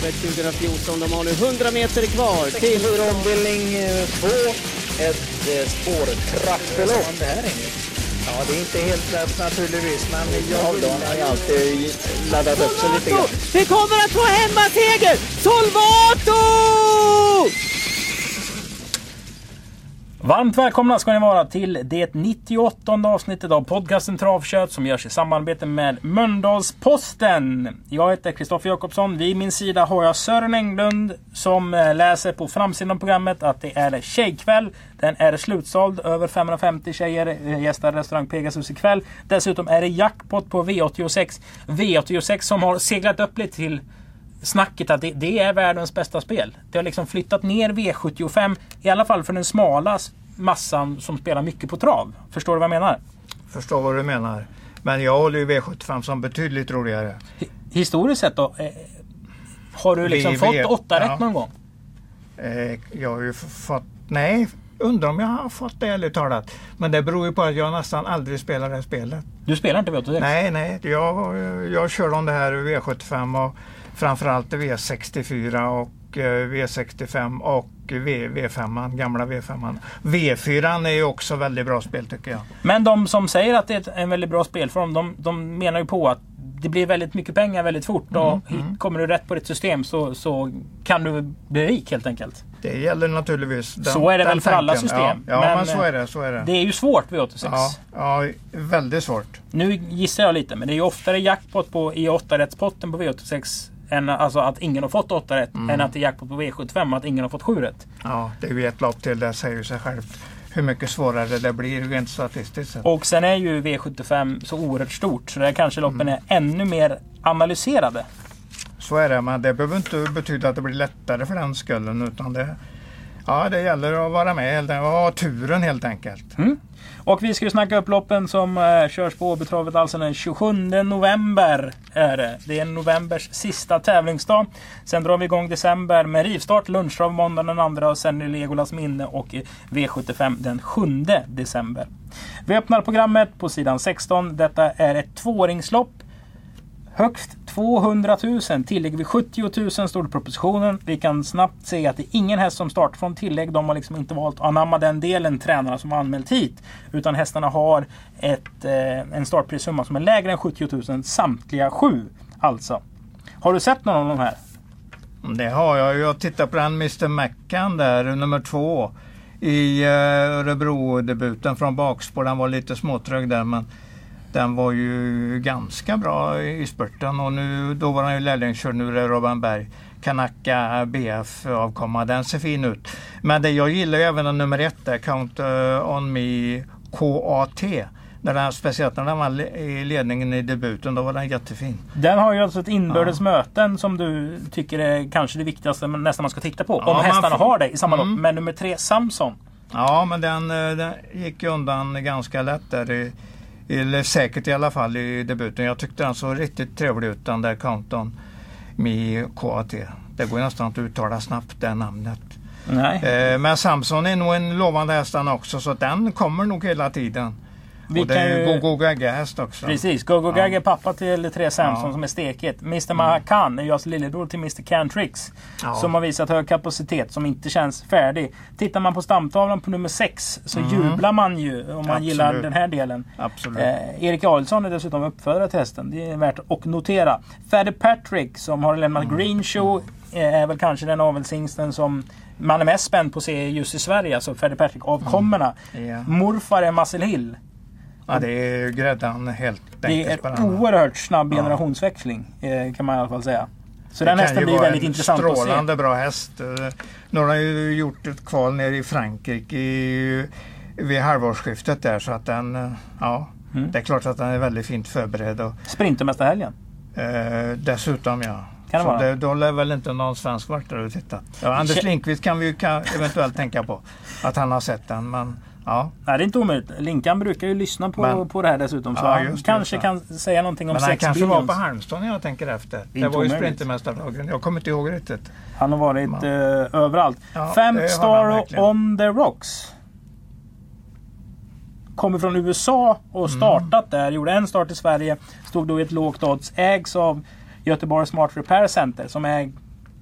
Travet 2014. De har nu 100 meter kvar till... Ombildning 2. Ett eh, spårtrappelopp. Ja, det är inte helt lätt naturligtvis, men jag Haldon har ju alltid laddat upp sig lite grann. Vi kommer att få hemmaseger! Solvato! Varmt välkomna ska ni vara till det 98 avsnittet av podcasten Travkött som görs i samarbete med Mölndalsposten. Jag heter Kristoffer Jakobsson. Vid min sida har jag Sören Englund som eh, läser på framsidan av programmet att det är tjejkväll. Den är slutsåld. Över 550 tjejer eh, gästar restaurang Pegasus ikväll. Dessutom är det jackpot på V86. V86 som har seglat upp lite till snacket att det, det är världens bästa spel. Det har liksom flyttat ner V75, i alla fall för den smala massan som spelar mycket på trav. Förstår du vad jag menar? Förstår vad du menar. Men jag håller ju V75 som betydligt roligare. Historiskt sett då, eh, har du liksom Vi fått vet, åtta ja. rätt någon gång? Eh, jag har ju fått... Nej, undrar om jag har fått det ärligt talat. Men det beror ju på att jag nästan aldrig spelar det här spelet. Du spelar inte V86? Nej, nej. Jag, jag kör om det här V75 och framförallt V64 och V65 och v, V5, gamla V5. V4 är ju också väldigt bra spel tycker jag. Men de som säger att det är en väldigt bra spelform, de, de menar ju på att det blir väldigt mycket pengar väldigt fort. Och Mm, hit- kommer du rätt på ditt system så, så kan du bli rik helt enkelt. Det gäller naturligtvis den, Så är det väl för alla system. Ja, ja Men, men, så är det. Så är det. Det är ju svårt V86. Ja, ja, väldigt svårt. Nu gissar jag lite, men det är ju oftare jackpot på, i 8-rättspotten på V86 än alltså att ingen har fått 8 rätt Mm. än att det är jackpot på V75 och att ingen har fått 7 rätt. Ja, det är ju ett lopp till. Det säger sig självt hur mycket svårare det blir rent statistiskt sett. Och sen är ju V75 så oerhört stort så där kanske loppen Mm. är ännu mer analyserade. Så är det, men det behöver inte betyda att det blir lättare för den skullen. Utan det, ja, det gäller att vara med och ha turen helt enkelt. Mm. Och vi ska ju snacka upp loppen som eh, körs på Åbytravet alltså den 27 november. Är det. det är novembers sista tävlingsdag. Sen drar vi igång december med rivstart, lunchtrav måndag den andra och sen är det Legolas minne och V75 den 7 december. Vi öppnar programmet på sidan 16. Detta är ett tvåringslopp. Högst 200 000. Tillägg vid 70 000 står det i propositionen. Vi kan snabbt se att det är ingen häst som startar från tillägg. De har liksom inte valt att anamma den delen, tränarna som har anmält hit. Utan hästarna har ett, eh, en startprissumma som är lägre än 70 000 samtliga sju. Alltså. Har du sett någon av de här? Det har jag. Jag tittar på den Mr Mackan där, nummer två. I eh, Örebro-debuten från bakspår. Den var lite småtrög där men den var ju ganska bra i spurten och nu, då var han ju lärlingskörd. Nu är det Robin Berg. Kanaka BF avkomma. Den ser fin ut. Men det, jag gillar ju även den nummer ett där, Count eh, On Me KAT. När den, speciellt när den var i ledningen i debuten, då var den jättefin. Den har ju alltså ett inbördes möten som du tycker är kanske det viktigaste nästan man ska titta på. Ja, om hästarna får- har det i samma Mm. lopp. Men nummer tre, Samson. Ja, men den, eh, den gick ju undan ganska lätt där. I, eller säkert i alla fall i debuten. Jag tyckte den såg riktigt trevlig ut den där Countdown Mi KAT. Det går nästan att uttala snabbt det namnet. Nej. Eh, men Samson är nog en lovande häst han också så den kommer nog hela tiden. Vi och det är ju- Gogo Gagge häst också. Precis, Gogo Ja. är pappa till tre Samson Ja. som är stekigt. Mr Mahakan är ju alltså lillebror till Mr Cantrix. Ja. Som har visat hög kapacitet som inte känns färdig. Tittar man på stamtavlan på nummer 6 så jublar man ju om man Absolut. gillar den här delen. Absolut. Eh, Erik Adielsson är dessutom uppfödare till hästen. Det är värt att notera. Faddy Patrick som har lämnat Mm. Green Show eh, är väl kanske den avelshingsten som man är mest spänd på att se just i Sverige. Alltså Faddy Patrick avkommorna. Mm. Ja. Morfar är Muscle Hill. Ja, det är ju gräddan helt Det är enkelt. en oerhört snabb generationsväxling eh, kan man i alla fall säga. Så Det den hästen blir väldigt intressant att se. Strålande bra häst. Eh, Nu har han ju gjort ett kval nere i Frankrike i, vid halvårsskiftet där så att den, eh, ja, Mm. det är klart att den är väldigt fint förberedd. Och, Sprintermästarhelgen. eh, dessutom ja. Kan det så vara? det, då lär väl inte någon svensk varit där och tittat. Ja, Anders Lindqvist kan vi ju kan, eventuellt tänka på att han har sett den. Men ja, Nej, det är inte omöjligt. Linkan brukar ju lyssna på, Men- på det här dessutom. Så Ja, han det, kanske så. kan säga någonting om men han sex kanske var billions. på Halmstad när jag tänker efter. Det, inte var ju. Sprintermästardagen. Jag kommer inte ihåg riktigt. Han har varit Man. eh, överallt. Ja, Fem det Star on the Rocks. Kommer från USA och Mm. startat där. Gjorde en start i Sverige. Stod då i ett lågt odds. Ägs av Göteborg Smart Repair Center som är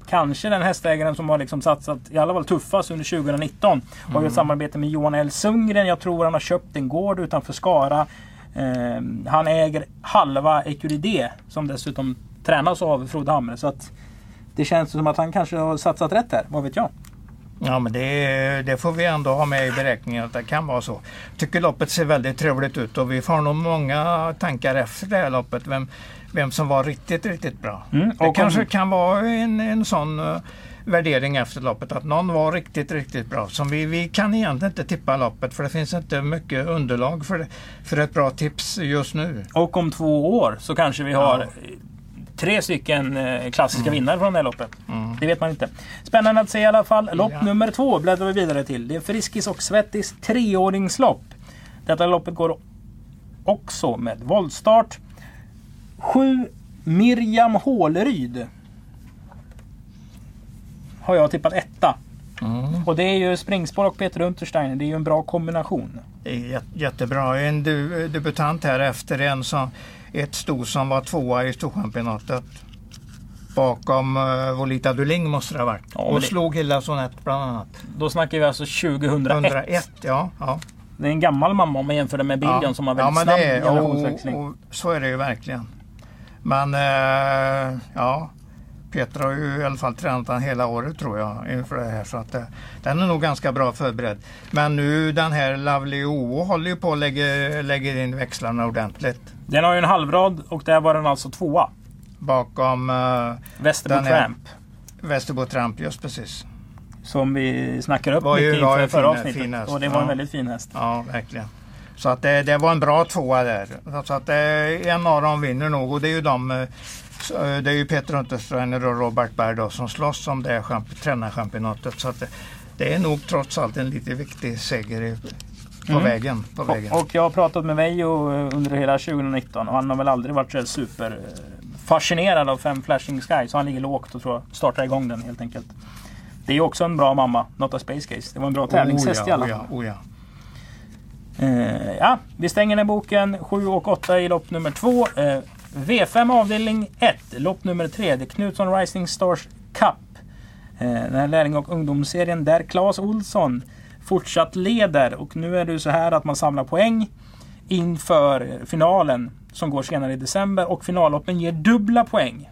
kanske den hästägaren som har liksom satsat i alla fall tuffast under 2019. Har ju ett samarbete med Johan L Sundgren. Jag tror han har köpt en gård utanför Skara. Eh, han äger halva Ecuride som dessutom tränas av Frode Hamre. Så att det känns som att han kanske har satsat rätt här. Vad vet jag? Ja men det, det får vi ändå ha med i beräkningen att det kan vara så. Tycker loppet ser väldigt trevligt ut och vi får nog många tankar efter det här loppet. Vem, vem som var riktigt, riktigt bra. Mm, det kanske om... kan vara en, en sån uh, värdering efter loppet att någon var riktigt, riktigt bra. Som vi, vi kan egentligen inte tippa loppet för det finns inte mycket underlag för, för ett bra tips just nu. Och om två år så kanske vi har ja. tre stycken eh, klassiska mm. vinnare från det här loppet. Mm. Det vet man inte. Spännande att se i alla fall. Lopp ja. nummer två bläddrar vi vidare till. Det är Friskis och Svettis treåringslopp. Detta loppet går också med våldstart. 7. Mirjam Håleryd. Har jag tippat etta. Mm. Och det är ju springspår och Peter Untersteiner. Det är ju en bra kombination. Jättebra. En debutant här efter en som, ett sto som var tvåa i Storchampionatet. Bakom uh, Volita Duling måste det ha varit. Ja, och det... slog Hilda Sonett bland annat. Då snackar vi alltså 2001. 2001 ja, ja. Det är en gammal mamma om man jämför det med Billion ja. som har väldigt ja, snabb generationsväxling. Och, och, så är det ju verkligen. Men eh, ja, Peter har ju i alla fall tränat den hela året tror jag inför det här. Så att, eh, den är nog ganska bra förberedd. Men nu den här Lovely O håller ju på att lägga, lägger in växlarna ordentligt. Den har ju en halvrad och där var den alltså tvåa. Bakom uh, Västerbo Tramp. Västerbo Tramp, just precis. Som vi snackade upp Var mycket inför förra avsnittet. fin häst, och det var en ja. väldigt fin häst. Ja, verkligen. Så att det, det var en bra tvåa där. Så att eh, en av dem vinner nog och det är ju de eh, eh, det är ju Peter Untersteiner och Robert Berg som slåss om det champ- tränarchampionatet. Så att det, det är nog trots allt en lite viktig seger i, på, Mm. vägen, på vägen. Och, och jag har pratat med Veijo under hela 2019 och han har väl aldrig varit så här super fascinerad av Fem Flashing Sky. Så han ligger lågt och tror startar igång den helt enkelt. Det är också en bra mamma, Not a Space Case. Det var en bra tävlingshäst oh, i alla ja, fall. oh, ja. Eh, ja, vi stänger den boken 7 och 8 i lopp nummer 2. Eh, V5 avdelning 1, lopp nummer 3. Det är Knutsson Rising Stars Cup. Eh, den här lärling och ungdomsserien där Claes Olsson fortsatt leder. Och nu är det ju så här att man samlar poäng inför finalen som går senare i december. Och finalloppen ger dubbla poäng.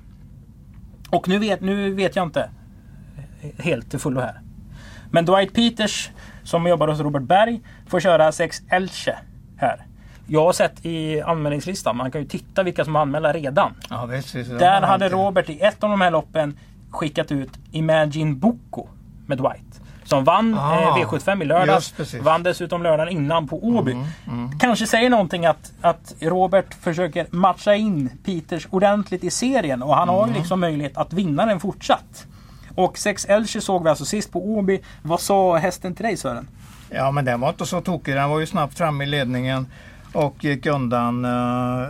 Och nu vet, nu vet jag inte helt till fullo här. Men Dwight Peters som jobbar hos Robert Berg får köra 6 Elche här. Jag har sett i anmälningslistan, man kan ju titta vilka som är anmälda redan. ja det Där hade alltid- Robert i ett av de här loppen skickat ut Imagine Boko med Dwight. Som vann Ah, eh, V75 i lördags. precis. Vann dessutom lördagen innan på Åby. Mm, Kanske säger någonting att, att Robert försöker matcha in Peters ordentligt i serien. Och han Mm. har liksom möjlighet att vinna den fortsatt. Och 6 Elche såg vi alltså sist på Åby. Vad sa hästen till dig Sören? Ja men den var inte så tokig. Den var ju snabbt framme i ledningen och gick undan eh,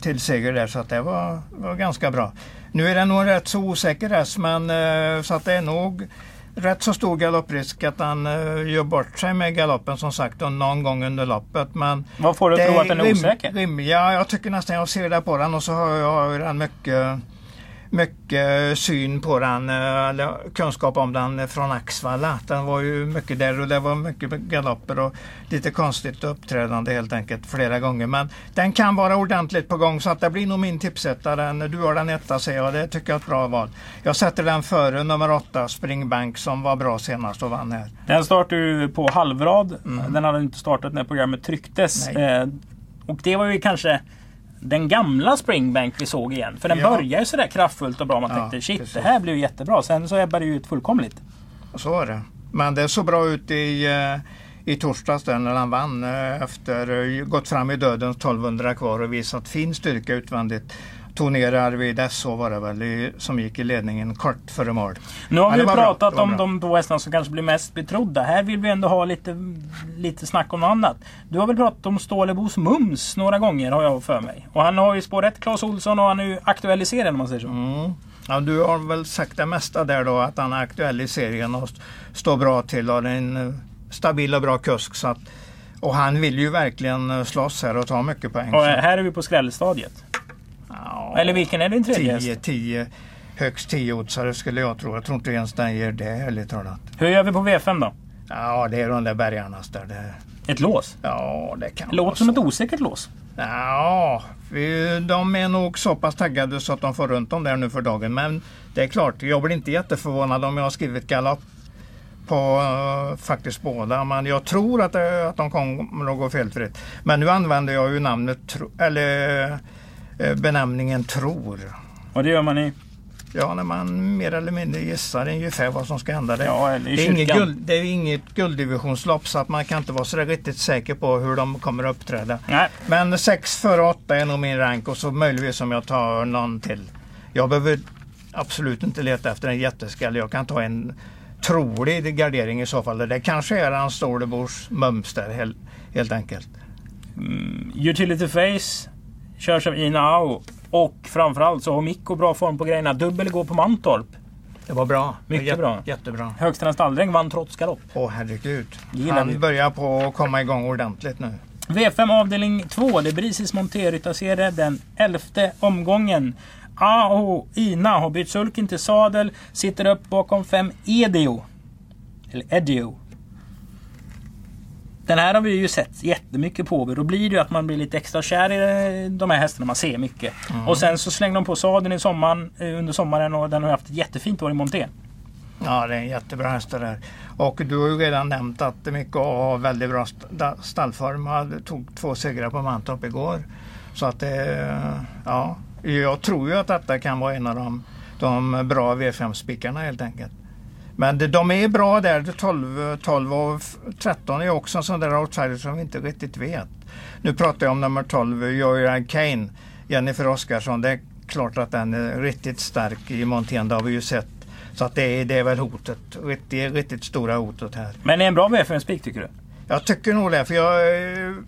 till seger där så att det var, var ganska bra. Nu är det nog en rätt så osäker häst men eh, så att det är nog rätt så stor galopprisk att han eh, gör bort sig med galoppen som sagt och någon gång under loppet. Men Vad får du att tro att den är rim- osäker? Rim, ja, jag tycker nästan jag ser det på den och så har jag den mycket mycket syn på den, eh, eller kunskap om den från Axvalla. Den var ju mycket där och det var mycket galopper och lite konstigt uppträdande helt enkelt flera gånger. Men den kan vara ordentligt på gång så att det blir nog min tipsetta. Du har den etta säger jag, det tycker jag är ett bra val. Jag sätter den före nummer åtta Springbank som var bra senast och vann här. Den startade ju på halvrad. Den hade inte startat när programmet trycktes. Mm. Nej. Eh, och det var ju kanske den gamla Springbank vi såg igen. För den Ja. började ju sådär kraftfullt och bra. Man Ja, tänkte shit, precis. det här blir ju jättebra. Sen så ebbade det ju ut fullkomligt. Så var det. Men det såg bra ut i, eh, i torsdags där när han vann eh, efter eh, gått fram i döden 1200 kvar och visat fin styrka utvändigt. Tog ner Arvid SH var det väl som gick i ledningen kort före mål. Nu har vi pratat om de två hästarna som kanske blir mest betrodda. Här vill vi ändå ha lite, lite snack om något annat. Du har väl pratat om Stålebos Mums några gånger har jag för mig. Och han har ju spår 1, Claes Olsson, och han är ju aktuell i serien om man säger så. Mm. Ja, du har väl sagt det mesta där då att han är aktuell i serien och st- står bra till och har en eh, stabil och bra kusk. Så att, och han vill ju verkligen eh, slåss här och ta mycket poäng. Och eh, här är vi på skrällstadiet. Ja, Eller vilken är din tredje häst? 10, 10. högst 10 oddsare skulle jag tro. Jag tror inte ens den ger det ärligt talat. Hur gör vi på V5 då? Ja, det är de där bergarnas där. Det, Ett lås? ja, det kan Låter som så. ett osäkert lås. Ja, de är nog så pass taggade så att de får runt om där nu för dagen. Men det är klart, jag blir inte jätteförvånad om jag har skrivit galopp på eh, faktiskt båda. Men jag tror att, det, att de kommer att gå felfritt. Men nu använder jag ju namnet, eller benämningen tror. Och det gör man i... Ja, när man mer eller mindre gissar ungefär vad som ska hända. Det, Ja, det, är, inget guld, det är inget gulddivisionslopp så att man kan inte vara så riktigt säker på hur de kommer att uppträda. Nej. Men 6 före 8 är nog min rank och så möjligtvis om jag tar någon till. Jag behöver absolut inte leta efter en jätteskalle. Jag kan ta en trolig gardering i så fall. Det kanske är en Stålebors mums där helt, helt enkelt. Utility Face körs av Ina Au. Och framförallt så har Mikko bra form på grejerna. Dubbel går på Mantorp. Det var bra. Mycket Jätte- bra. Jättebra. Högstens stalldräng vann trots galopp. Åh herregud. Gillar Han börjar på att komma igång ordentligt nu. V5 avdelning 2. Det är Brisis Monterryttarserie den elfte omgången. AO Ina har bytt sulken till sadel. Sitter upp bakom 5 Edio. Eller Edio. Den här har vi ju sett jättemycket på. Då blir det ju att man blir lite extra kär i de här hästarna. Man ser mycket. Och sen så slängde de på sadeln i sommaren, eh, under sommaren och den har haft ett jättefint år i monté. Ja, det är en jättebra häst det där. Och du har ju redan nämnt att Mikko har väldigt bra sta- stallform. Han tog två segrar på Mantorp igår. Så att det, ja, jag tror ju att detta kan vara en av de, de bra V5-spikarna helt enkelt. Men de är bra där, 12, 12 och f- 13 är också en sån där outsider som vi inte riktigt vet. Nu pratar jag om nummer 12, Joyride Kane, Jennifer Oskarsson. Det är klart att den är riktigt stark i montén, det har vi ju sett. Så att det, är, det är väl hotet, riktigt, riktigt stora hotet här. Men det är en bra V5-spik tycker du? Jag tycker nog det, för jag,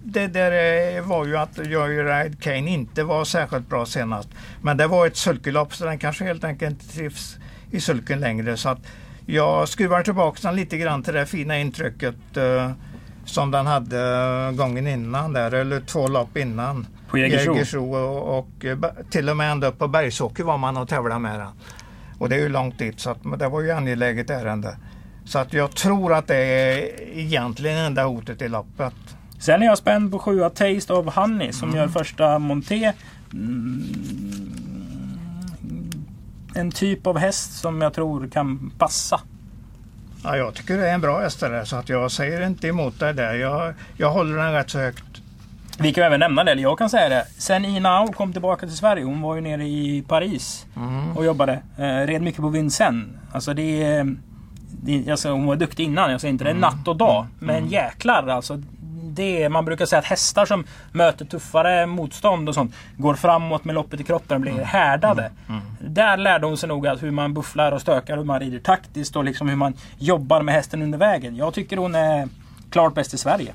det där var ju att Joyride Kane inte var särskilt bra senast. Men det var ett sulkelopp så den kanske helt enkelt inte trivs i sulken längre. Så att jag skruvar tillbaka den lite grann till det fina intrycket eh, som den hade eh, gången innan där, eller två lopp innan. På Jägersro? Jägersro och, och eh, till och med ända upp på Bergsåker var man och tävlade med den. Och det är ju långt dit så att, det var ju angeläget ärende. Så att jag tror att det är egentligen enda hotet i loppet. Sen är jag spänd på 7 Taste of Honey som gör första monté. Mm. En typ av häst som jag tror kan passa. Ja, jag tycker det är en bra häst där så att jag säger inte emot dig där. Jag, jag håller den rätt så högt. Vi kan även nämna det, eller jag kan säga det. Sen Ina Au kom tillbaka till Sverige, hon var ju nere i Paris och jobbade. Eh, red mycket på Vincennes. Alltså det är... Det, alltså hon var duktig innan, jag säger inte det är natt och dag. Men jäklar alltså. Det man brukar säga att hästar som möter tuffare motstånd och sånt går framåt med loppet i kroppen och blir härdade. Där lärde hon sig nog att hur man bufflar och stökar, hur man rider taktiskt och liksom hur man jobbar med hästen under vägen. Jag tycker hon är klart bäst i Sverige.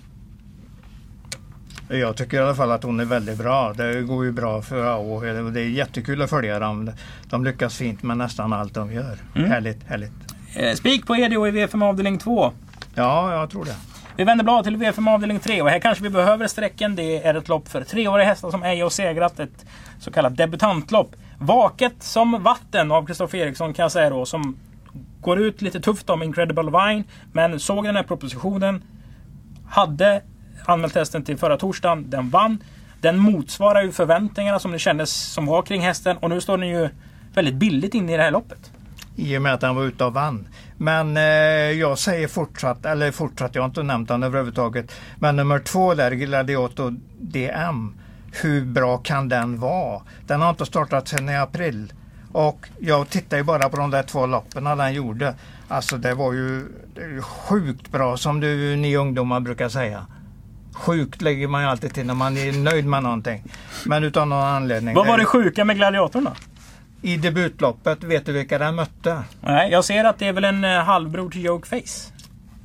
Jag tycker i alla fall att hon är väldigt bra. Det går ju bra för AO och det är jättekul att följa dem. De lyckas fint med nästan allt de gör. Härligt, härligt. Eh, Spik på EDO i V5 avdelning 2. Ja, jag tror det. Vi vänder blad till V5 avdelning 3 och här kanske vi behöver strecken. Det är ett lopp för treåriga hästar som ej har segrat. Ett så kallat debutantlopp. Vaket som vatten av Kristoffer Eriksson kan jag säga då. Som går ut lite tufft om Incredible Vine. Men såg den här propositionen. Hade anmält hästen till förra torsdagen. Den vann. Den motsvarar ju förväntningarna som det kändes som var kring hästen. Och nu står den ju väldigt billigt in i det här loppet. I och med att han var ute och vann. Men eh, jag säger fortsatt, eller fortsatt, jag har inte nämnt han överhuvudtaget. Men nummer två där, Gladiator DM. Hur bra kan den vara? Den har inte startat sedan i april. Och jag tittar ju bara på de där två loppen den gjorde. Alltså det var ju sjukt bra som du, ni ungdomar brukar säga. Sjukt lägger man ju alltid till när man är nöjd med någonting. Men utan någon anledning. Vad var det sjuka med gladiatorn då? I debutloppet, vet du vilka den mötte? Nej, jag ser att det är väl en eh, halvbror till Joke Face.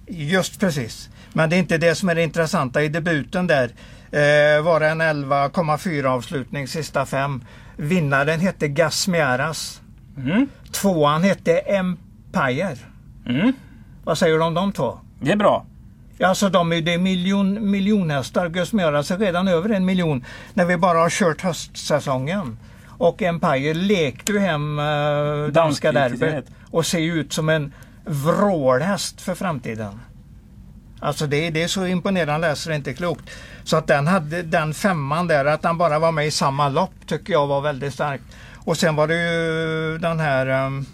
Just precis. Men det är inte det som är det intressanta i debuten där. Eh, var det en 11,4 avslutning sista fem. Vinnaren hette Gasmiaras. Mm. Tvåan hette Empire. Mm. Vad säger du om de två? Det är bra. Alltså de är det är miljon, miljonhästar. Gasmiaras är redan över en miljon när vi bara har kört höstsäsongen. Och Empire lekte ju hem eh, danska derbyt och ser ut som en vrålhäst för framtiden. Alltså det, det är så imponerande läser det inte klokt. Så att den hade den femman där, att den bara var med i samma lopp tycker jag var väldigt starkt. Och sen var det ju den här um,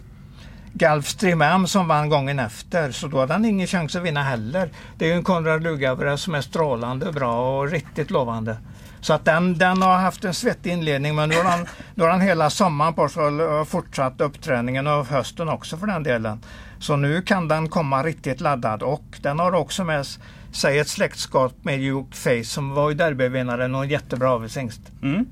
Gulfstream M som vann gången efter så då hade han ingen chans att vinna heller. Det är ju en Konrad Lugavre som är strålande bra och riktigt lovande. Så att den, den har haft en svettig inledning men nu har han, nu har han hela sommaren på sig och fortsatt uppträningen och hösten också för den delen. Så nu kan den komma riktigt laddad och den har också med sig ett släktskap med Duke Face som var ju derbyvinnaren och en jättebra avelshingst. Mm.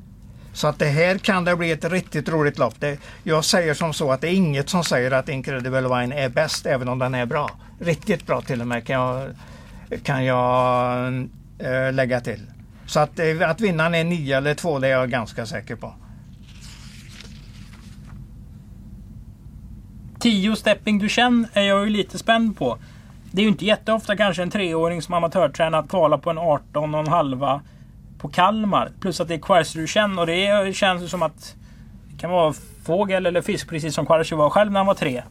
Så att det här kan det bli ett riktigt roligt lopp. Det, jag säger som så att det är inget som säger att Incredible Wine är bäst även om den är bra. Riktigt bra till och med kan jag, kan jag äh, lägga till. Så att, äh, att vinnaren är 9 eller 2 det är jag ganska säker på. 10 Stepping Duchenne är jag ju lite spänd på. Det är ju inte jätteofta kanske en treåring som amatörtränat kvalar på en 18 och en halva på Kalmar. Plus att det är Quercy Duchenne och det känns ju som att det kan vara fågel eller fisk precis som Quercy var själv när han var tre.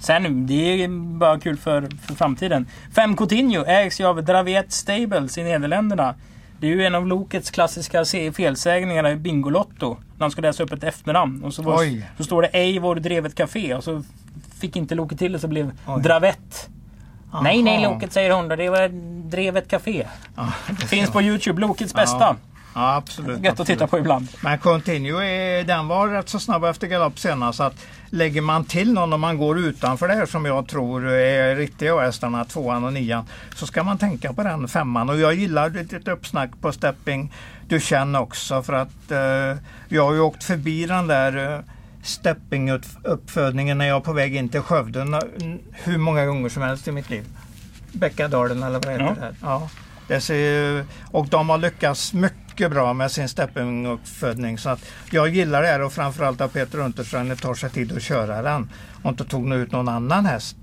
Sen, det är bara kul för, för framtiden. Fem Coutinho ägs ju av Dravet Stables i Nederländerna. Det är ju en av Lokets klassiska felsägningar i Bingolotto. När han ska läsa upp ett efternamn. Och så, var, så står det Eivor Drevet Café och så fick inte Loket till det så blev Oj. Dravet. Nej, nej. Loket säger hon. Det var Drevet Café. Ja, Finns på Youtube. Lokets bästa. Ja, absolut. Gött att titta på ibland. Men Continue den var rätt så snabb efter galopp senast. Så att lägger man till någon om man går utanför det här som jag tror är riktiga hästarna, tvåan och nian, så ska man tänka på den femman. Och jag gillar ditt uppsnack på Stepping Duchenne också för att eh, jag har ju åkt förbi den där eh, Stepping-uppfödningen när jag är på väg in till Skövde hur många gånger som helst i mitt liv. Bäckadalen eller vad heter Ja. det? Här? Ja. Det ser, och de har lyckats mycket bra med sin stepping-uppfödning. Så att jag gillar det här och framförallt att Peter Unterstrand tar sig tid att köra den och inte tog ut någon annan häst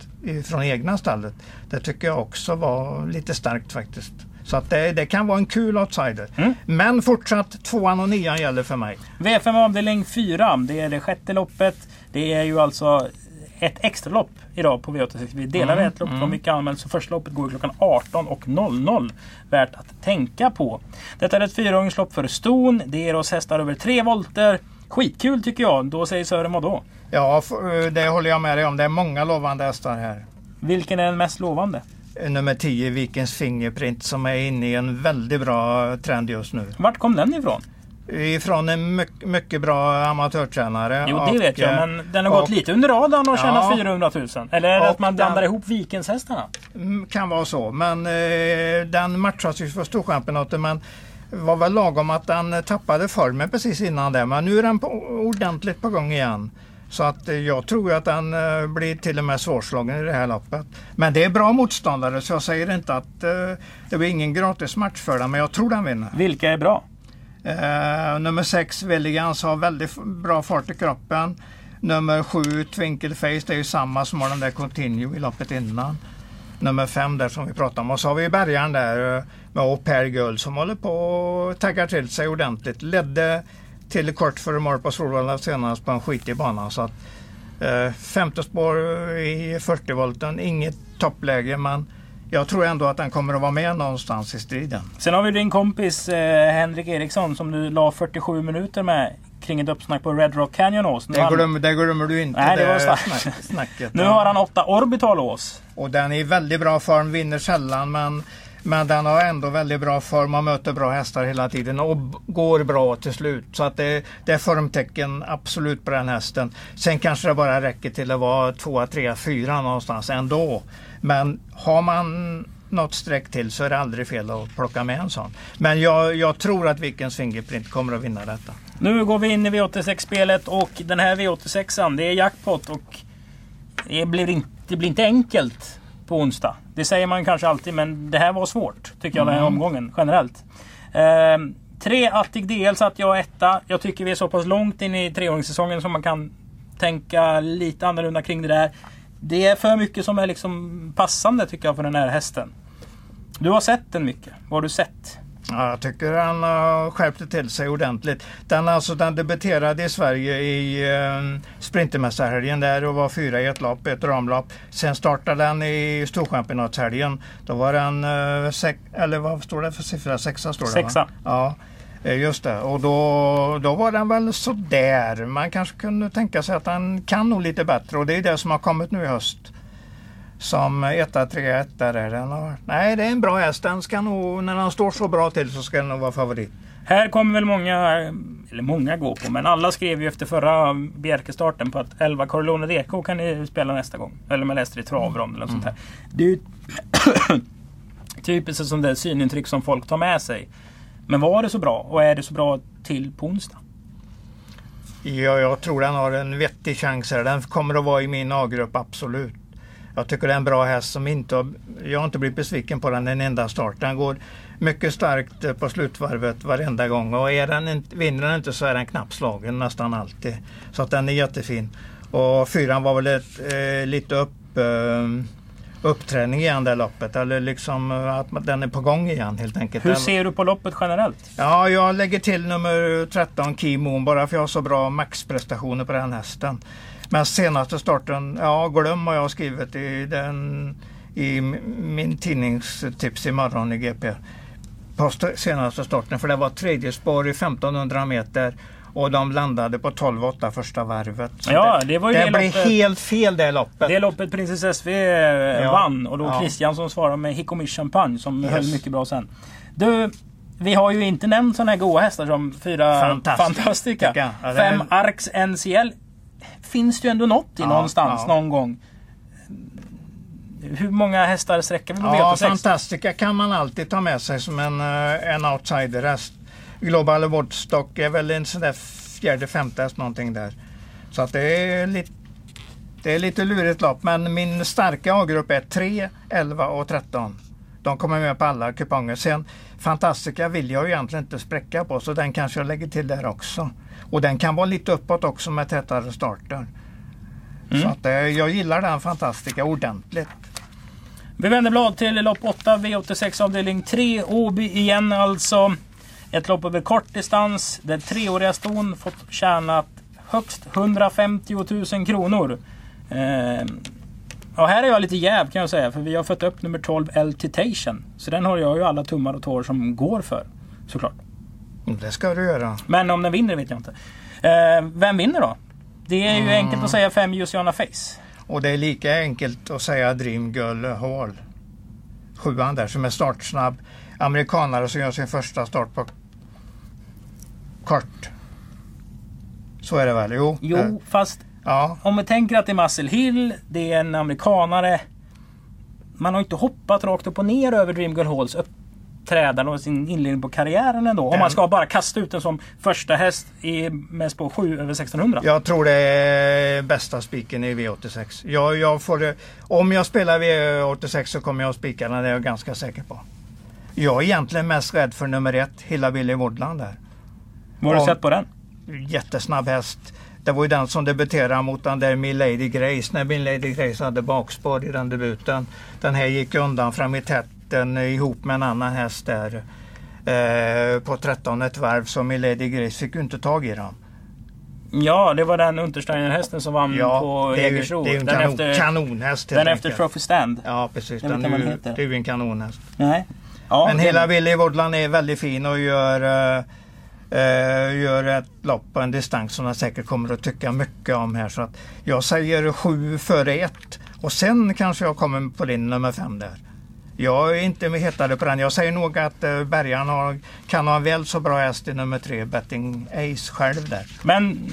från egna stallet. Det tycker jag också var lite starkt faktiskt. Så att det, det kan vara en kul outsider. Mm. Men fortsatt tvåan och nian gäller för mig. V5 avdelning 4. Det är det sjätte loppet. Det är ju alltså ett extra lopp idag på V86. Vi delar Mm, ett lopp. Mm. mycket anmält. Så första loppet går klockan 18.00. Värt att tänka på. Detta är ett fyraåringslopp för ston. Det ger oss hästar över tre volter. Skitkul tycker jag. Då säger Sören vadå? Ja, f- det håller jag med dig om. Det är många lovande hästar här. Vilken är den mest lovande? Nummer 10, Vikens Fingerprint, som är inne i en väldigt bra trend just nu. Vart kom den ifrån? Ifrån en mycket, bra amatörtränare. Jo, det och, vet jag. Men den har gått och- lite under radarn och tjänat Ja. 400 000. Eller är det att man blandar den- ihop Vikenshästarna? Mm, Kan vara så, men eh, den matchas ju för Storchampionaten. Men var väl lagom att den tappade formen precis innan det. Men nu är den på, ordentligt på gång igen. Så att eh, jag tror att den eh, blir till och med svårslagen i det här loppet. Men det är bra motståndare så jag säger inte att eh, det blir ingen gratis match för den. Men jag tror den vinner. Vilka är bra? Eh, nummer 6, Willigans, har väldigt bra fart i kroppen. Nummer 7, Twinkleface, det är ju samma som har den där Continue i loppet innan. Nummer 5 där som vi pratade om. Och så har vi Bergaren där eh, med Au Pair som håller på och taggar till sig ordentligt. Ledde till kort före mål på Solvalla senast på en skitig bana. Så att, eh, femte spår i 40 volten, inget toppläge men jag tror ändå att den kommer att vara med någonstans i striden. Sen har vi din kompis eh, Henrik Eriksson som du la 47 minuter med kring ett uppsnack på Red Rock Canyon Ås. Det han- det glömmer du inte. Nej, det var snack, snacket. nu har han åtta Orbital Ås. Och den är i väldigt bra form, vinner sällan men, men den har ändå väldigt bra form och möter bra hästar hela tiden och går bra till slut. Så att det, det är formtecken absolut på den hästen. Sen kanske det bara räcker till att vara tvåa, trea, fyra någonstans ändå. Men har man något streck till så är det aldrig fel att plocka med en sån. Men jag, jag tror att Vikens Fingerprint kommer att vinna detta. Nu går vi in i V86-spelet och den här V86an det är jackpot och det blir, inte, det blir inte enkelt på onsdag. Det säger man kanske alltid men det här var svårt tycker jag den här omgången generellt. Ehm, tre Attic DL satt jag etta. Jag tycker vi är så pass långt in i treåringssäsongen som man kan tänka lite annorlunda kring det där. Det är för mycket som är liksom passande tycker jag för den här hästen. Du har sett den mycket. Vad har du sett? Ja, jag tycker han har skärpt det till sig ordentligt. Den, alltså, den debuterade i Sverige i eh, Sprintermästarhelgen där och var fyra i ett lopp, ett ramlopp. Sen startade den i Storchampionatshelgen. Då var den, eh, sex, eller vad står det för siffra? Sexa står det Sexa. Va? Ja, eh, just det. Och då, då var den väl sådär. Man kanske kunde tänka sig att den kan nog lite bättre och det är det som har kommit nu i höst. Som etta, trea, etta där. Den har, nej, det är en bra häst. Den ska nog, när den står så bra till så ska den nog vara favorit. Här kommer väl många, eller många gå på, men alla skrev ju efter förra Bjerke-starten på att 11 Corleone Deco kan ni spela nästa gång. Eller med Leicester i travrom eller något sånt här. Det är ju typiskt sånt där synintryck som folk tar med sig. Men var det så bra? Och är det så bra till på onsdag? Ja, jag tror den har en vettig chans här. Den kommer att vara i min A-grupp, absolut. Jag tycker det är en bra häst som inte har, jag har inte blivit besviken på den en enda start. Den går mycket starkt eh, på slutvarvet varenda gång och är den vinner den inte så är den knappt slagen nästan alltid. Så att den är jättefin. Och fyran var väl ett, eh, lite upp, eh, uppträning igen det loppet. Eller liksom eh, att den är på gång igen helt enkelt. Hur ser du på loppet generellt? Ja, jag lägger till nummer 13 Key Moon bara för jag har så bra maxprestationer på den hästen. Men senaste starten, ja glöm vad jag har skrivit i, den, i min tidningstips imorgon i GP. På st- senaste starten, för det var tredje spår i 1500 meter och de landade på 12,8 första varvet. Så Ja, det var ju det det blev loppet- helt fel det loppet. Det loppet Princess SV eh, Ja. vann och då Ja. Christian svarade med Hikomi Champagne som Yes. höll mycket bra sen. Du, vi har ju inte nämnt sådana här goa hästar som fyra Fantastica. Fantastica. Ja, det är- Fem Arcs NCL finns det ju ändå något i Ja, någonstans ja. någon gång. Hur många hästar sträcker vi på Ja, V86? Fantastica kan man alltid ta med sig som en, eh, en outsider-häst. Global Woodstock är väl en sån där fjärde, femte häst någonting där. Så att det är lite det är lite lurigt lopp, men min starka A-grupp är 3, 11 och 13. De kommer med på alla kuponger. Sen Fantastica vill jag ju egentligen inte spräcka på, så den kanske jag lägger till där också. Och den kan vara lite uppåt också med tätare starter. Så att, eh, jag gillar den Fantastica ordentligt. Vi vänder blad till lopp 8, V86 avdelning 3. Åby igen alltså. Ett lopp över kort distans där treåriga ston fått tjänat högst 150 000 kronor. Eh, och här är jag lite jäv kan jag säga för vi har fått upp nummer 12 Eltitation. Så den har jag ju alla tummar och tår som går för. Såklart. Mm, Det ska du göra. Men om den vinner vet jag inte. Eh, vem vinner då? Det är ju enkelt att säga 5 Luciana Face. Och det är lika enkelt att säga Dream Girl Hall. Sjuan där som är startsnabb. Amerikanare som gör sin första start på kort. Så är det väl? Jo. Eh, Jo, fast Ja. om vi tänker att det är Muscle Hill, det är en amerikanare. Man har inte hoppat rakt upp och ner över Dream Girl Halls uppträdande och sin inledning på karriären ändå. Om Den- man ska bara kasta ut den som första häst i, med spår 7 över 1600. Jag tror det är bästa spiken i V86. Jag, jag får om jag spelar V86 så kommer jag att spika den, det är jag ganska säker på. Jag är egentligen mest rädd för nummer ett, Hilla Billy Woodland där. Vad har du om- sett på den? jättesnabb häst. Det var ju den som debuterade mot den där Milady Grace när Milady Grace hade bakspår i den debuten. Den här gick undan fram i tätten ihop med en annan häst där eh, på 13 ett varv så Milady Grace fick inte tag i den. Ja, det var den Untersteiner-hästen som vann Ja, på Jägersro. det är ju en Den kanon, efter, kanonhäst den efter enkelt. Trophy Stand. Ja precis, den ju, den det är ju en kanonhäst. Nej. Ja, Men hela Willy Woodland är väldigt fin och gör, eh, gör ett lopp på en distans som han säkert kommer att tycka mycket om här. Så att jag säger sju före ett och sen kanske jag kommer på din nummer fem där. Jag är inte med hetare på den. Jag säger nog att eh, Bergan har, kan ha en väl så bra häst i nummer tre, Betting Ace själv där. Men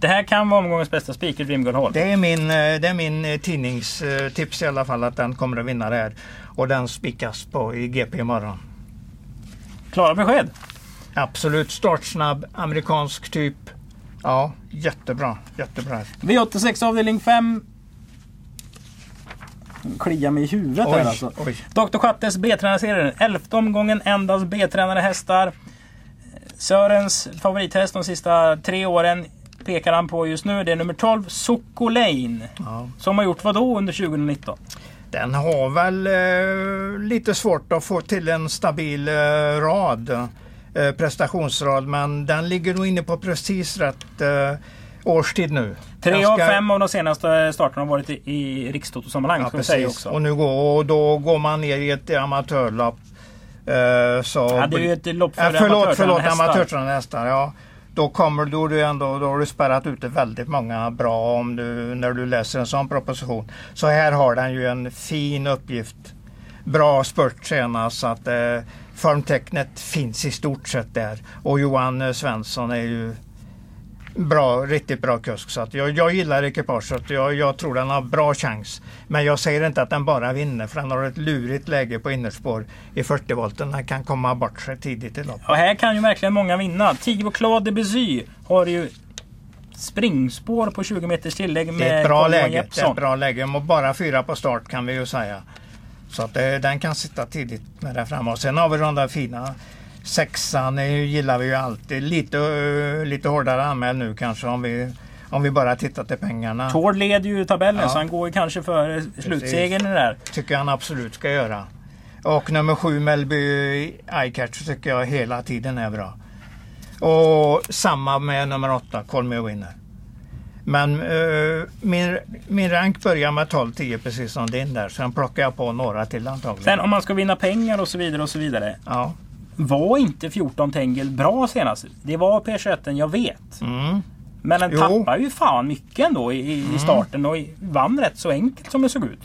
det här kan vara omgångens bästa spik i Dream Girl Hall. Det är min, eh, det är min eh, tidningstips i alla fall att den kommer att vinna det här. Och den spikas på i GP imorgon. Klara besked. Absolut startsnabb, amerikansk typ. Ja, jättebra. Jättebra. V86 avdelning 5. Kliar mig i huvudet här Oj, alltså. oj. Dr. Schattes B-tränarserien. Elfte omgången, endast B-tränade hästar. Sörens favorithäst de sista tre åren pekar han på just nu. Det är nummer 12, Soko Lane. Ja. Som har gjort vad då under 2019? Den har väl eh, lite svårt att få till en stabil eh, rad, eh, prestationsrad, men den ligger nog inne på precis rätt årstid nu. Tre av ska- fem av de senaste starterna har varit i, i rikstotosammanhang. Ja, precis. också. Och nu går, och då går man ner i ett amatörlopp. Eh, så Ja, det är ju ett lopp för Eh, förlåt, förlåt, amatörtränade hästar. Ja. Då, kommer, då, du ändå, då har du spärrat ute väldigt många bra om du, när du läser en sån proposition. Så här har den ju en fin uppgift. Bra spurt senast så att eh, formtecknet finns i stort sett där. Och Johan Svensson är ju bra, riktigt bra kusk. Så att jag, jag gillar ekipaget. Jag, jag tror den har bra chans. Men jag säger inte att den bara vinner för den har ett lurigt läge på innerspår i 40 volten. Den kan komma bort sig tidigt i loppet. Och här kan ju verkligen många vinna. Tio Claude Debussy har ju springspår på 20 meters tillägg med Det är ett bra läge. Det är ett bra läge. Och bara fyra på start kan vi ju säga. Så att det, den kan sitta tidigt med där framme. Och sen har vi de där fina sexan. Gillar vi ju alltid. Lite, eh, lite hårdare anmäld nu kanske om vi, om vi bara tittar till pengarna. Tord leder ju tabellen Ja. så han går kanske för slutsegern i där. tycker han absolut ska göra. Och nummer sju Melby Eyecatcher tycker jag hela tiden är bra. Och samma med nummer åtta Call Me A Winner. Men eh, min, min rank börjar med 12-10 precis som din där. Sen plockar jag på några till antagligen. Sen om man ska vinna pengar och så vidare och så vidare. Ja. Var inte 14 Tengel bra senast? Det var P21, jag vet. Mm. Men den Jo. Mm. tappade ju fan mycket ändå i, i i starten och vann rätt så enkelt som det såg ut.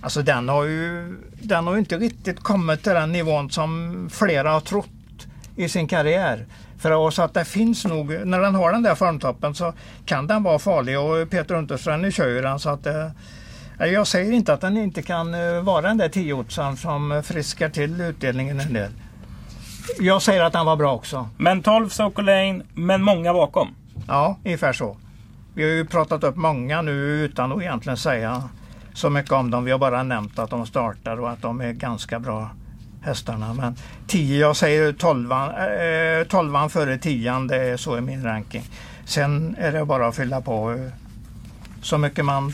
Alltså den har ju den har inte riktigt kommit till den nivån som flera har trott i sin karriär. För oss att det finns nog, när den har den där formtoppen så kan den vara farlig och Peter Unterström kör ju den så att eh, jag säger inte att den inte kan eh, vara den där tiootsan som friskar till utdelningen en del. Jag säger att den var bra också. Men 12 Soko Lane, men många bakom. Ja, ungefär så. Vi har ju pratat upp många nu utan att egentligen säga så mycket om dem. Vi har bara nämnt att de startar och att de är ganska bra hästarna. Men 10, jag säger 12, eh, 12 före 10, det är så i min ranking. Sen är det bara att fylla på eh, så mycket man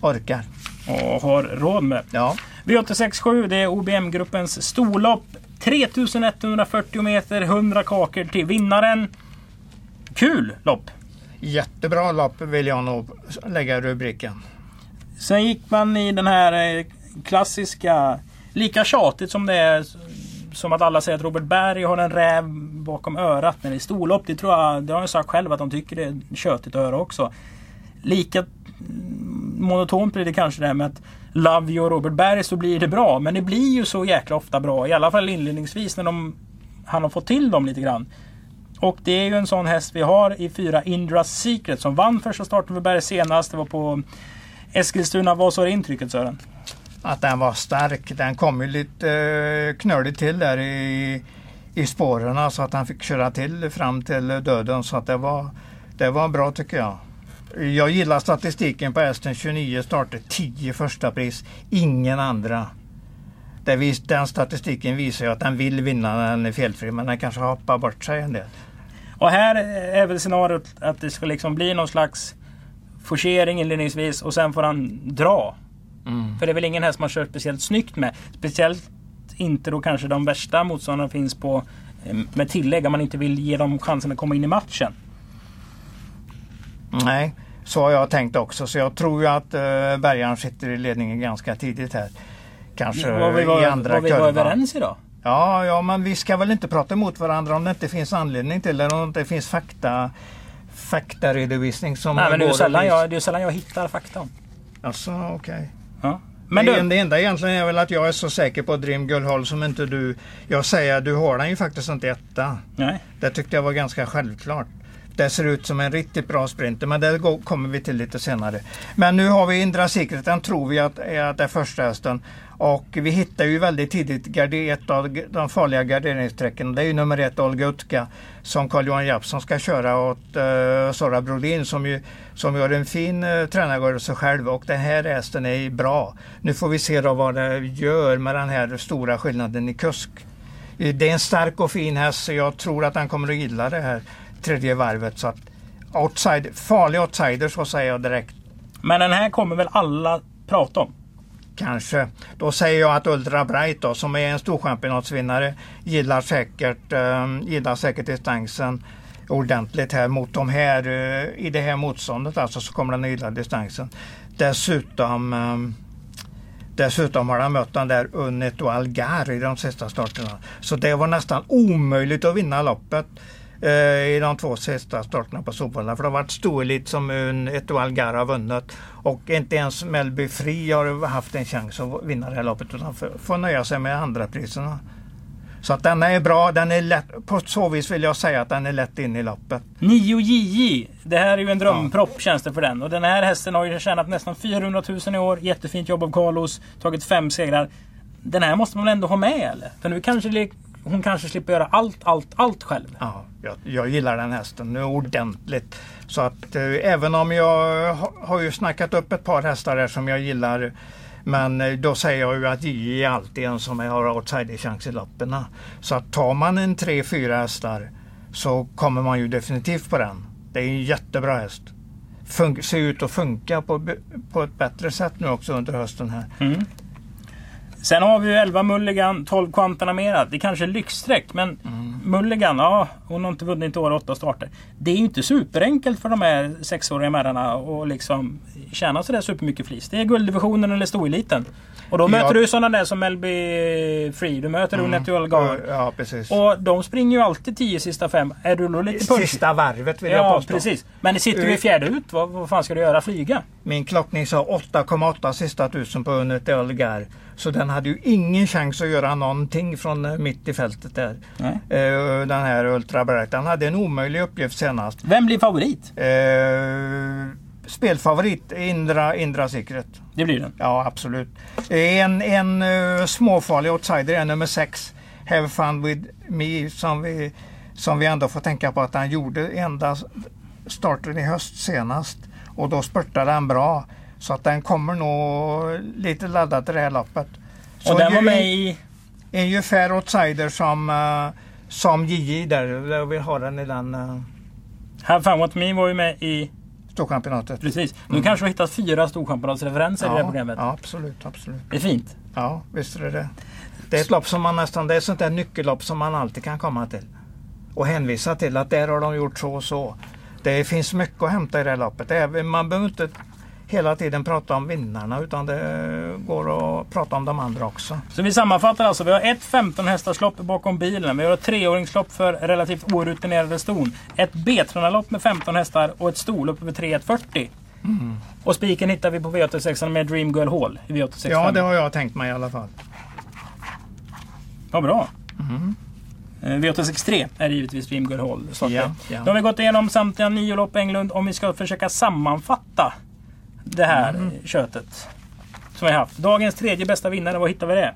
orkar. Och har råd med. Ja, V867 det är OBM-gruppens storlopp. 3140 meter, 100 kakor till vinnaren. Kul lopp! jättebra lopp vill jag nog lägga rubriken. Sen gick man i den här eh, klassiska, lika tjatigt som det är som att alla säger att Robert Berg har en räv bakom örat när det är storlopp. Det tror jag, det har han sagt själv att de tycker det är tjötigt att höra också. Lika monotont blir det kanske det här med att Love you och Robert Berg så blir det bra. Men det blir ju så jäkla ofta bra. I alla fall inledningsvis när de, han har fått till dem lite grann. Och det är ju en sån häst vi har i fyra Indra's Secret som vann första starten för Berg senast. Det var på Eskilstuna. Vad sa intrycket Sören? att den var stark. Den kom ju lite eh, knöligt till där i, i spåren så att han fick köra till fram till döden. Så att det var, det var bra tycker jag. Jag gillar statistiken på hästen 29 starter, 10 första pris, ingen andra. Det vis, den statistiken visar ju att den vill vinna när den är felfri men den kanske hoppar bort sig en del. Och här är väl scenariot att det ska liksom bli någon slags forcering inledningsvis och sen får han dra. För det är väl ingen häst man kör speciellt snyggt med. Speciellt inte då kanske de värsta motståndarna finns på eh, med tillägg om man inte vill ge dem chansen att komma in i matchen. Nej, så har jag tänkt också. Så jag tror ju att uh, Bergaren sitter i ledningen ganska tidigt här. Kanske vi i var, andra vad vi var kurvan. överens idag. Ja, ja, men vi ska väl inte prata emot varandra om det inte finns anledning till det. Om det inte finns fakta, faktaredovisning som Nej, men det är sällan jag, det är sällan jag hittar fakta. om. Alltså, okej. Ja. Men det, du, det enda egentligen är väl att jag är så säker på Dream Gullhåll som inte du... Jag säger, du har den ju faktiskt inte etta. nej. Det tyckte jag var ganska självklart. Det ser ut som en riktigt bra sprinter men det kommer vi till lite senare. Men nu har vi Indra Secret, den tror vi att är, att det är första hästen. Och vi hittar ju väldigt tidigt ett av de farliga garderingsträcken. Det är ju nummer ett Olga Utka som Carl-Johan Japsson ska köra åt uh, Sara Brodin som ju som gör en fin uh, tränarrörelse själv och den här hästen är bra. Nu får vi se då vad det gör med den här stora skillnaden i kusk. Det är en stark och fin häst så jag tror att han kommer att gilla det här tredje varvet. Så att outside, farlig outsider så säger jag direkt. Men den här kommer väl alla prata om? kanske. Då säger jag att Ultra Bright då, som är en storchampionatsvinnare gillar säkert, eh, gillar säkert distansen ordentligt här mot de här, eh, i det här motståndet alltså så kommer den att gilla distansen. Dessutom eh, Dessutom har han mött den där Unnet och Algar i de sista starterna. Så det var nästan omöjligt att vinna loppet i de två sista starterna på Solvalla. För det har varit storelit som och Algar har vunnit. Och inte ens Melby Fri har haft en chans att vinna det här loppet utan får, nöja sig med andra priserna. Så att den är bra. Den är lätt, på så vis vill jag säga att den är lätt in i loppet. 9 JJ. Det här är ju en drömpropp känns det för den. Och den här hästen har ju tjänat nästan 400 000 i år. Jättefint jobb av Carlos. Tagit fem segrar. Den här måste man väl ändå ha med eller? För nu kanske det, hon kanske slipper göra allt, allt, allt själv. Ja, jag, jag gillar den hästen nu ordentligt. Så att eh, även om jag ha, har ju snackat upp ett par hästar där som jag gillar men eh, då säger jag ju att J är alltid en som har outsider-chans i loppen. Så att tar man en 3-4 hästar så kommer man ju definitivt på den. Det är en jättebra häst. Fun ser ut att funka på, på ett bättre sätt nu också under hösten här. Mm. Sen har vi ju 11 Mulligan, 12 Quantanamera. Det är kanske är lyxstreck men mm. Mulligan, ja hon har inte vunnit år åtta starter. Det är ju inte superenkelt för de här sexåriga märrarna att liksom tjäna sådär supermycket flis. Det är gulddivisionen eller stoeliten. Och då möter du sådana där som Melby Free. Du möter mm. Unetual Guard. Ja, precis. Och de springer ju alltid 10 sista fem. Är du då lite punch? Sista varvet vill ja, jag påstå. precis. Men sitter du i fjärde ut, vad, vad fan ska du göra? Flyga? Min klockning sa 8,8 sista tusen på Unetual Guard. Så den hade ju ingen chans att göra någonting från eh, mitt i fältet där. Nej. Uh, den här Ultra Bright. Den hade en omöjlig uppgift senast. Vem blir favorit? Uh, spelfavorit Indra, Indra Secret. Det blir den? Ja, absolut. En, en uh, småfarlig outsider är nummer 6. Have fun with me som vi, som vi ändå får tänka på att han gjorde enda starten i höst senast. Och då spurtade han bra. Så att den kommer nog lite laddad till det här loppet. Så och den var med i? Ungefär outsider som, uh, som JJ där. Jag vill ha den i den. Uh... Have fun with me var ju med i Storchampionatet. Precis. Nu mm. kanske vi har hittat fyra storchampionatsreferenser ja, i det här programmet. Ja, absolut, absolut. Det är fint. Ja, visst är det det. Det är ett lopp som man nästan, det är ett sånt där nyckellopp som man alltid kan komma till. Och hänvisa till att där har de gjort så och så. Det finns mycket att hämta i det här loppet. Man behöver inte hela tiden prata om vinnarna utan det går att prata om de andra också. Så vi sammanfattar alltså. Vi har ett 15 hästarslopp bakom bilen. Vi har ett treåringslopp för relativt orutinerade ston. Ett B-tränarlopp med 15 hästar och ett storlopp över 3140. Mm. Och spiken hittar vi på V86 med Dream Girl Hall i V86. Ja, det har jag tänkt mig i alla fall. Vad bra. Mm. V863 är givetvis Dream Girl Hall. Ja, ja. Då har vi gått igenom samtliga nio lopp Englund. Om vi ska försöka sammanfatta det här mm. köttet. Som vi haft. Dagens tredje bästa vinnare, var hittar vi det?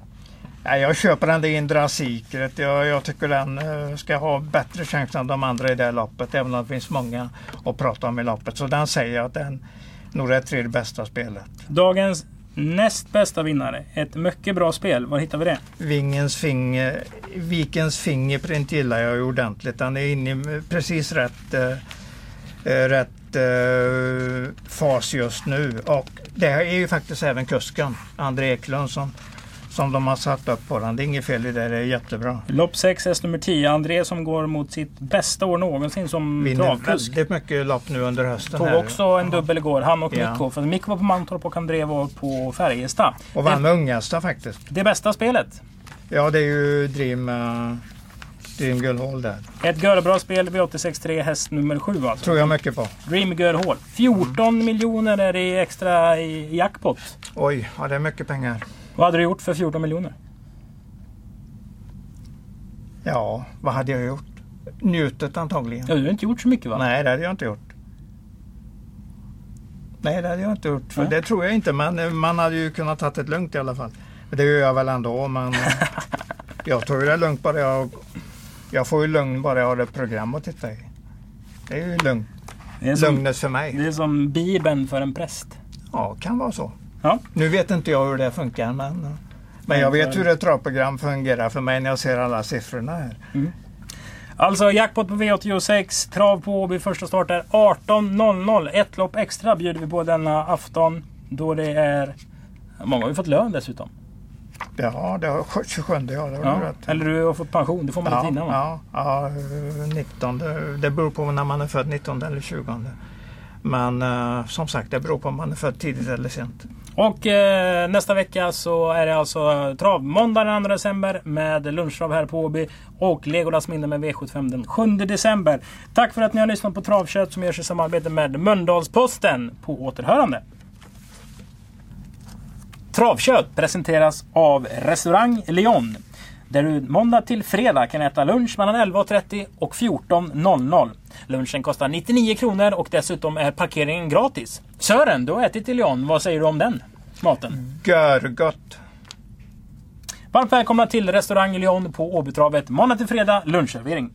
Ja, jag köper den där Indra Secret. Jag, jag, tycker den uh, ska ha bättre chans än de andra i det loppet. Även om det finns många att prata om i loppet. Så den säger jag att den nog är det tredje bästa spelet. Dagens näst bästa vinnare. Ett mycket bra spel. Var hittar vi det? Vingens finger, Vikens fingerprint gillar jag ordentligt. Den är inne i precis rätt, rätt eh, fas just nu. Och det är ju faktiskt även kusken, André Eklund, som, som de har satt upp på den. Det är inget fel i det, det är jättebra. Lopp 6, häst nummer 10. André som går mot sitt bästa år någonsin som Vinner travkusk. väldigt mycket lopp nu under hösten. Tog här. också en dubbel igår, han och ja. Mikko. För Mikko var på Mantorp och André var på Färjestad. Och vann med Unghästar faktiskt. Det bästa spelet? Ja, det är ju Dream... Uh, Dream Girl Hall där. Ett görabra spel V863 häst nummer 7 alltså. Tror jag mycket på. Dream Girl Hall. 14 mm. miljoner är det extra i jackpot. Oj, ja det är mycket pengar. Vad hade du gjort för 14 miljoner? Ja, vad hade jag gjort? Njutet antagligen. Ja, du har inte gjort så mycket va? Nej, det hade jag inte gjort. Nej, det hade jag inte gjort. För ja. Det tror jag inte, men man hade ju kunnat ta det lugnt i alla fall. Det gör jag väl ändå, men jag tror det är lugnt bara jag jag får ju lugn bara jag har ett program att titta i. Det är ju lugn. Det är som, lugnet för mig. Det är som Bibeln för en präst. Ja, kan vara så. Ja. Nu vet inte jag hur det funkar men, men jag vet hur ett travprogram fungerar för mig när jag ser alla siffrorna här. Mm. Alltså jackpot på V86, trav på Åby, första start är 18.00. Ett lopp extra bjuder vi på denna afton. Då det är Många har ju fått lön dessutom. Ja, det har 27 ja, det har Ja. rätt. Eller du har fått pension, det får man ja, lite innan va? ja, ja, eh, 19. Det beror på när man är född, 19 eller 20. Men eh, som sagt, det beror på om man är född tidigt eller sent. Och eh, nästa vecka så är det alltså trav måndag den 2 december med lunchtrav här på Åby. Och Legolas minne med V75 den 7 december. Tack för att ni har lyssnat på Travkött som görs i samarbete med Mölndalsposten. På återhörande. Travkött presenteras av Restaurang Leon. Där du måndag till fredag kan äta lunch mellan 11.30 och 14.00. Lunchen kostar 99 kronor och dessutom är parkeringen gratis. Sören, du har ätit i Leon. Vad säger du om den maten? Görgött! Varmt välkomna till restaurang Leon på Åbytravet måndag till fredag lunchservering.